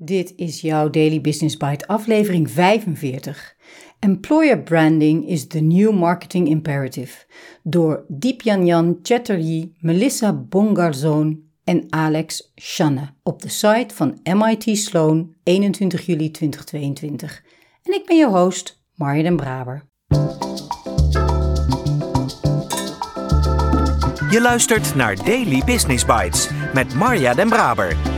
Dit is jouw Daily Business Bite aflevering 45. Employer branding is the new marketing imperative door Deepyanjan Chatterjee, Melissa Bongarzon en Alex Shanne op de site van MIT Sloan 21 juli 2022. En ik ben je host, Marja den Braber. Je luistert naar Daily Business Bites met Marja den Braber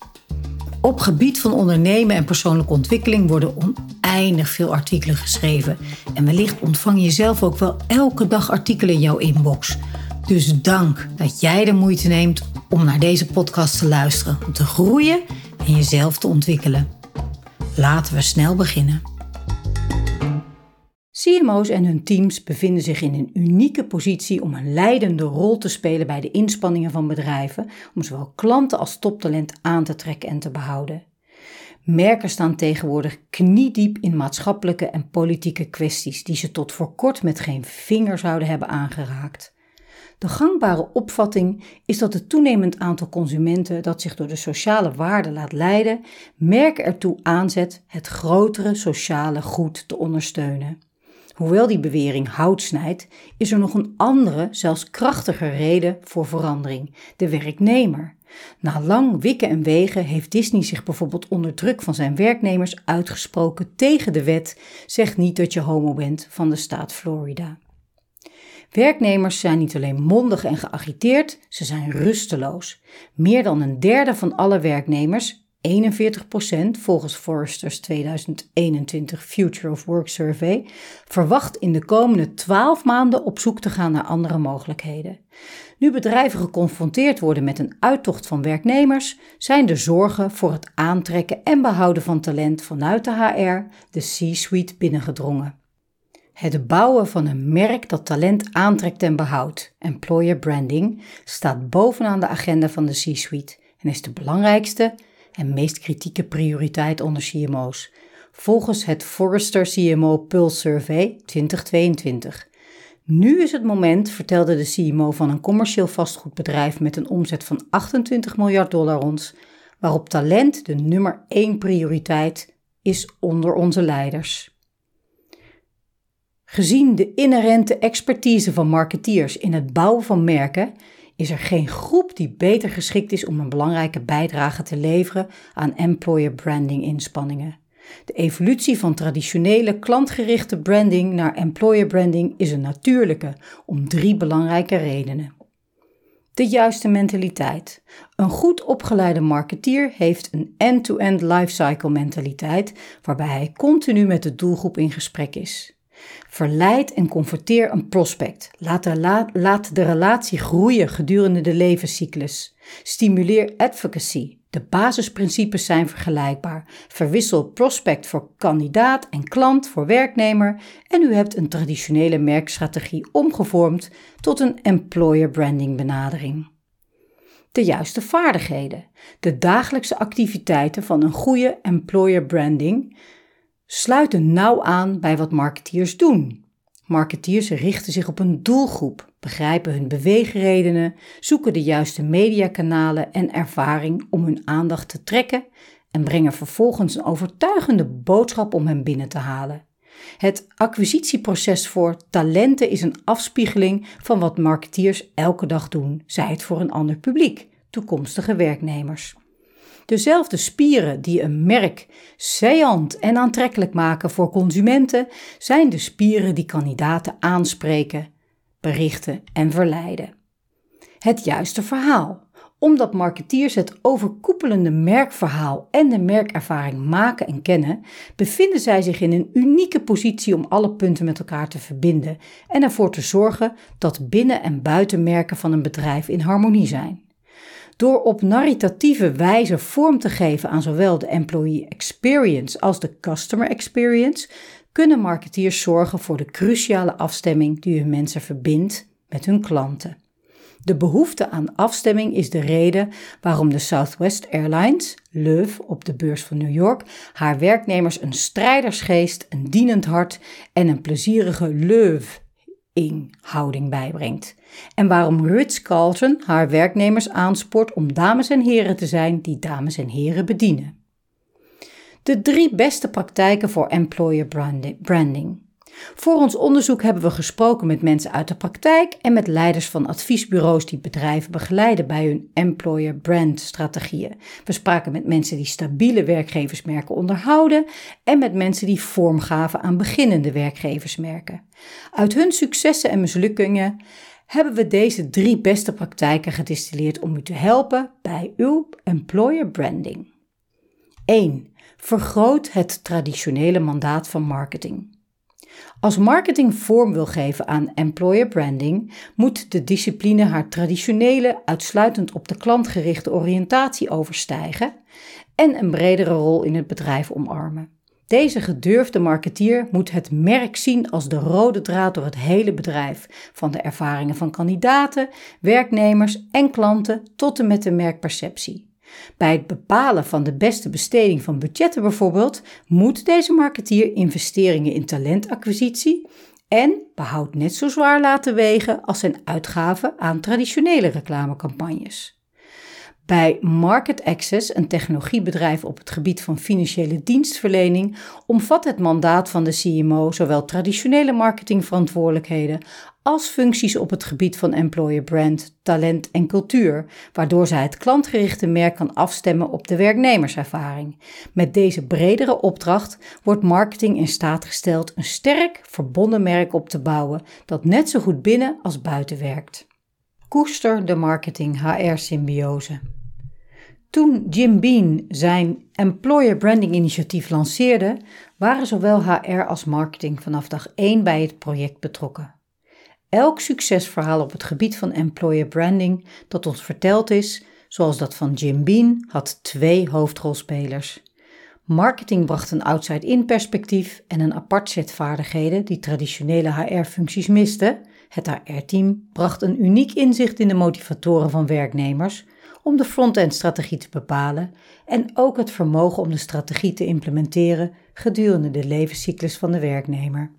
Op gebied van ondernemen en persoonlijke ontwikkeling worden oneindig veel artikelen geschreven. En wellicht ontvang je zelf ook wel elke dag artikelen in jouw inbox. Dus dank dat jij de moeite neemt om naar deze podcast te luisteren, om te groeien en jezelf te ontwikkelen. Laten we snel beginnen. CMO's en hun teams bevinden zich in een unieke positie om een leidende rol te spelen bij de inspanningen van bedrijven om zowel klanten als toptalent aan te trekken en te behouden. Merken staan tegenwoordig kniediep in maatschappelijke en politieke kwesties die ze tot voor kort met geen vinger zouden hebben aangeraakt. De gangbare opvatting is dat het toenemend aantal consumenten dat zich door de sociale waarden laat leiden, merken ertoe aanzet het grotere sociale goed te ondersteunen. Hoewel die bewering hout snijdt, is er nog een andere, zelfs krachtiger reden voor verandering: de werknemer. Na lang wikken en wegen heeft Disney zich bijvoorbeeld onder druk van zijn werknemers uitgesproken tegen de wet Zeg niet dat je homo bent van de staat Florida. Werknemers zijn niet alleen mondig en geagiteerd, ze zijn rusteloos. Meer dan een derde van alle werknemers, 41% volgens Forrester's 2021 Future of Work Survey verwacht in de komende 12 maanden op zoek te gaan naar andere mogelijkheden. Nu bedrijven geconfronteerd worden met een uittocht van werknemers, zijn de zorgen voor het aantrekken en behouden van talent vanuit de HR, de C-suite binnengedrongen. Het bouwen van een merk dat talent aantrekt en behoudt, employer branding, staat bovenaan de agenda van de C-suite en is de belangrijkste en meest kritieke prioriteit onder CMO's, volgens het Forrester CMO Pulse Survey 2022. Nu is het moment, vertelde de CMO van een commercieel vastgoedbedrijf met een omzet van 28 miljard dollar ons, waarop talent de nummer 1 prioriteit is onder onze leiders. Gezien de inherente expertise van marketeers in het bouwen van merken is er geen groep die beter geschikt is om een belangrijke bijdrage te leveren aan employer branding inspanningen. De evolutie van traditionele klantgerichte branding naar employer branding is een natuurlijke om drie belangrijke redenen. De juiste mentaliteit. Een goed opgeleide marketeer heeft een end-to-end lifecycle mentaliteit waarbij hij continu met de doelgroep in gesprek is. Verleid en converteer een prospect. Laat de, laat de relatie groeien gedurende de levenscyclus. Stimuleer advocacy. De basisprincipes zijn vergelijkbaar. Verwissel prospect voor kandidaat en klant voor werknemer en u hebt een traditionele merkstrategie omgevormd tot een employer branding benadering. De juiste vaardigheden. De dagelijkse activiteiten van een goede employer branding sluiten nauw aan bij wat marketeers doen. Marketeers richten zich op een doelgroep, begrijpen hun beweegredenen, zoeken de juiste mediakanalen en ervaring om hun aandacht te trekken en brengen vervolgens een overtuigende boodschap om hen binnen te halen. Het acquisitieproces voor talenten is een afspiegeling van wat marketeers elke dag doen, zij het voor een ander publiek, toekomstige werknemers. Dezelfde spieren die een merk saillant en aantrekkelijk maken voor consumenten, zijn de spieren die kandidaten aanspreken, berichten en verleiden. Het juiste verhaal. Omdat marketeers het overkoepelende merkverhaal en de merkervaring maken en kennen, bevinden zij zich in een unieke positie om alle punten met elkaar te verbinden en ervoor te zorgen dat binnen- en buitenmerken van een bedrijf in harmonie zijn. Door op narratieve wijze vorm te geven aan zowel de employee experience als de customer experience, kunnen marketeers zorgen voor de cruciale afstemming die hun mensen verbindt met hun klanten. De behoefte aan afstemming is de reden waarom de Southwest Airlines, LUV op de beurs van New York, haar werknemers een strijdersgeest, een dienend hart en een plezierige Löw-ing-houding bijbrengt. En waarom Ritz-Carlton haar werknemers aanspoort om dames en heren te zijn die dames en heren bedienen. De drie beste praktijken voor employer branding. Voor ons onderzoek hebben we gesproken met mensen uit de praktijk en met leiders van adviesbureaus die bedrijven begeleiden bij hun employer brand strategieën. We spraken met mensen die stabiele werkgeversmerken onderhouden en met mensen die vorm gaven aan beginnende werkgeversmerken. Uit hun successen en mislukkingen hebben we deze drie beste praktijken gedistilleerd om u te helpen bij uw employer branding. 1. Vergroot het traditionele mandaat van marketing. Als marketing vorm wil geven aan employer branding, moet de discipline haar traditionele, uitsluitend op de klant gerichte oriëntatie overstijgen en een bredere rol in het bedrijf omarmen. Deze gedurfde marketeer moet het merk zien als de rode draad door het hele bedrijf, van de ervaringen van kandidaten, werknemers en klanten tot en met de merkperceptie. Bij het bepalen van de beste besteding van budgetten bijvoorbeeld, moet deze marketeer investeringen in talentacquisitie en behoud net zo zwaar laten wegen als zijn uitgaven aan traditionele reclamecampagnes. Bij Market Access, een technologiebedrijf op het gebied van financiële dienstverlening, omvat het mandaat van de CMO zowel traditionele marketingverantwoordelijkheden als functies op het gebied van employer brand, talent en cultuur, waardoor zij het klantgerichte merk kan afstemmen op de werknemerservaring. Met deze bredere opdracht wordt marketing in staat gesteld een sterk, verbonden merk op te bouwen dat net zo goed binnen als buiten werkt. Koester de marketing HR-symbiose. Toen Jim Bean zijn Employer Branding initiatief lanceerde, waren zowel HR als marketing vanaf dag 1 bij het project betrokken. Elk succesverhaal op het gebied van employer branding dat ons verteld is, zoals dat van Jim Bean, had twee hoofdrolspelers. Marketing bracht een outside-in perspectief en een apart set vaardigheden die traditionele HR-functies misten. Het HR-team bracht een uniek inzicht in de motivatoren van werknemers om de front-end strategie te bepalen en ook het vermogen om de strategie te implementeren gedurende de levenscyclus van de werknemer.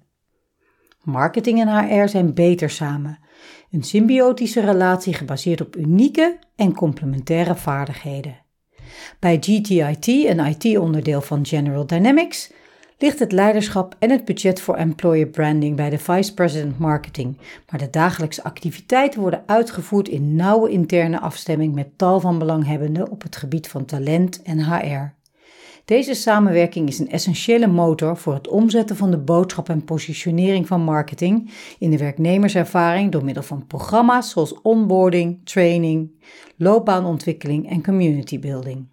Marketing en HR zijn beter samen. Een symbiotische relatie gebaseerd op unieke en complementaire vaardigheden. Bij GTIT, een IT-onderdeel van General Dynamics, ligt het leiderschap en het budget voor employer branding bij de Vice President Marketing, maar de dagelijkse activiteiten worden uitgevoerd in nauwe interne afstemming met tal van belanghebbenden op het gebied van talent en HR. Deze samenwerking is een essentiële motor voor het omzetten van de boodschap en positionering van marketing in de werknemerservaring door middel van programma's zoals onboarding, training, loopbaanontwikkeling en community building.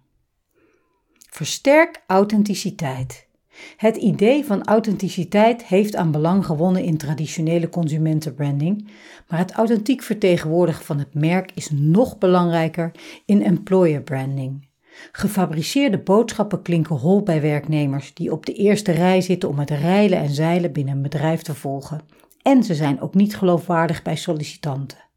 Versterk authenticiteit. Het idee van authenticiteit heeft aan belang gewonnen in traditionele consumentenbranding, maar het authentiek vertegenwoordigen van het merk is nog belangrijker in employer branding. Gefabriceerde boodschappen klinken hol bij werknemers die op de eerste rij zitten om het rijlen en zeilen binnen een bedrijf te volgen. En ze zijn ook niet geloofwaardig bij sollicitanten.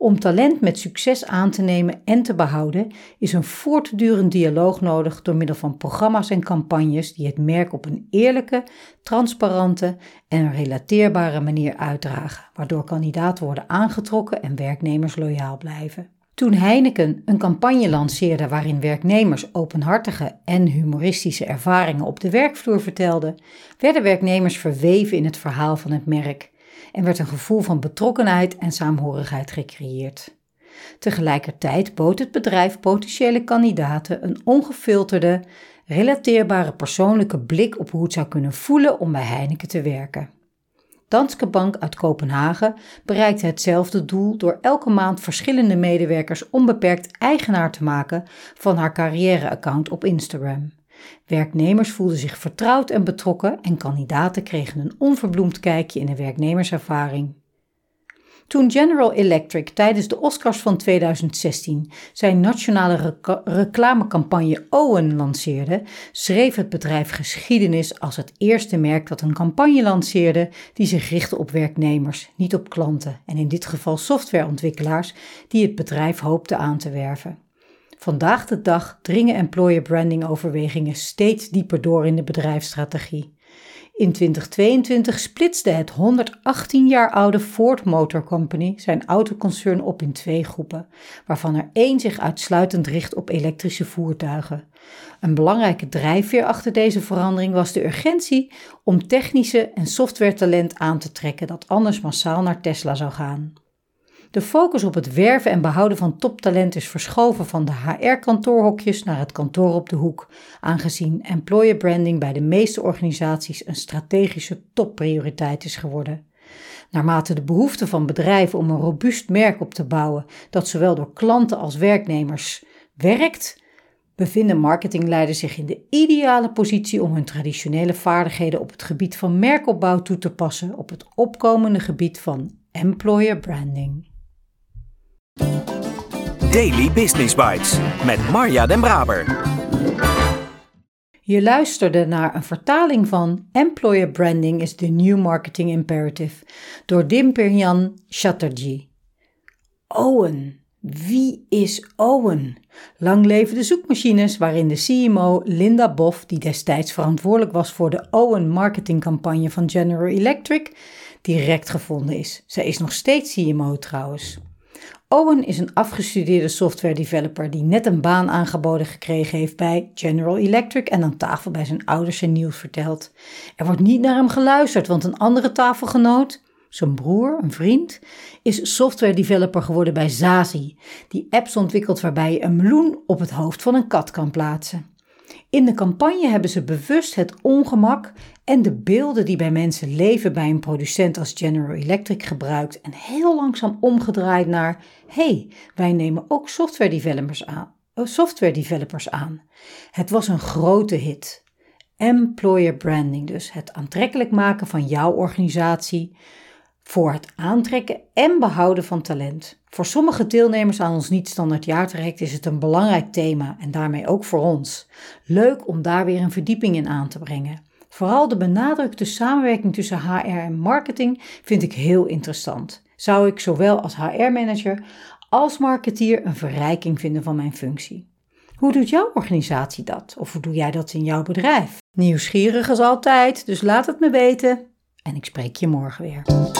Om talent met succes aan te nemen en te behouden, is een voortdurend dialoog nodig door middel van programma's en campagnes die het merk op een eerlijke, transparante en relateerbare manier uitdragen, waardoor kandidaten worden aangetrokken en werknemers loyaal blijven. Toen Heineken een campagne lanceerde waarin werknemers openhartige en humoristische ervaringen op de werkvloer vertelden, werden werknemers verweven in het verhaal van het merk en werd een gevoel van betrokkenheid en saamhorigheid gecreëerd. Tegelijkertijd bood het bedrijf potentiële kandidaten een ongefilterde, relateerbare persoonlijke blik op hoe het zou kunnen voelen om bij Heineken te werken. Danske Bank uit Kopenhagen bereikte hetzelfde doel door elke maand verschillende medewerkers onbeperkt eigenaar te maken van haar carrière-account op Instagram. Werknemers voelden zich vertrouwd en betrokken en kandidaten kregen een onverbloemd kijkje in de werknemerservaring. Toen General Electric tijdens de Oscars van 2016 zijn nationale reclamecampagne Owen lanceerde, schreef het bedrijf geschiedenis als het eerste merk dat een campagne lanceerde die zich richtte op werknemers, niet op klanten en in dit geval softwareontwikkelaars die het bedrijf hoopte aan te werven. Vandaag de dag dringen employer branding overwegingen steeds dieper door in de bedrijfsstrategie. In 2022 splitste het 118 jaar oude Ford Motor Company zijn autoconcern op in twee groepen, waarvan er één zich uitsluitend richt op elektrische voertuigen. Een belangrijke drijfveer achter deze verandering was de urgentie om technische en softwaretalent aan te trekken dat anders massaal naar Tesla zou gaan. De focus op het werven en behouden van toptalent is verschoven van de HR-kantoorhokjes naar het kantoor op de hoek, aangezien employer branding bij de meeste organisaties een strategische topprioriteit is geworden. Naarmate de behoefte van bedrijven om een robuust merk op te bouwen dat zowel door klanten als werknemers werkt, bevinden marketingleiders zich in de ideale positie om hun traditionele vaardigheden op het gebied van merkopbouw toe te passen op het opkomende gebied van employer branding. Daily Business Bites met Marja Den Braber. Je luisterde naar een vertaling van Employer Branding is the New Marketing Imperative door Dimpirjan Chatterjee. Owen. Wie is Owen? Lang leven de zoekmachines waarin de CMO Linda Boff, die destijds verantwoordelijk was voor de Owen marketingcampagne van General Electric, direct gevonden is. Zij is nog steeds CMO trouwens. Owen is een afgestudeerde software developer die net een baan aangeboden gekregen heeft bij General Electric en aan tafel bij zijn ouders zijn nieuws vertelt. Er wordt niet naar hem geluisterd, want een andere tafelgenoot, zijn broer, een vriend, is software developer geworden bij Zazi, die apps ontwikkelt waarbij je een meloen op het hoofd van een kat kan plaatsen. In de campagne hebben ze bewust het ongemak en de beelden die bij mensen leven bij een producent als General Electric gebruikt en heel langzaam omgedraaid naar: hey, wij nemen ook software developers aan. Oh, software developers aan. Het was een grote hit. Employer branding, dus het aantrekkelijk maken van jouw organisatie voor het aantrekken en behouden van talent. Voor sommige deelnemers aan ons niet-standaard jaartraject is het een belangrijk thema en daarmee ook voor ons. Leuk om daar weer een verdieping in aan te brengen. Vooral de benadrukte samenwerking tussen HR en marketing vind ik heel interessant. Zou ik zowel als HR-manager als marketeer een verrijking vinden van mijn functie. Hoe doet jouw organisatie dat? Of hoe doe jij dat in jouw bedrijf? Nieuwsgierig als altijd, dus laat het me weten. En ik spreek je morgen weer.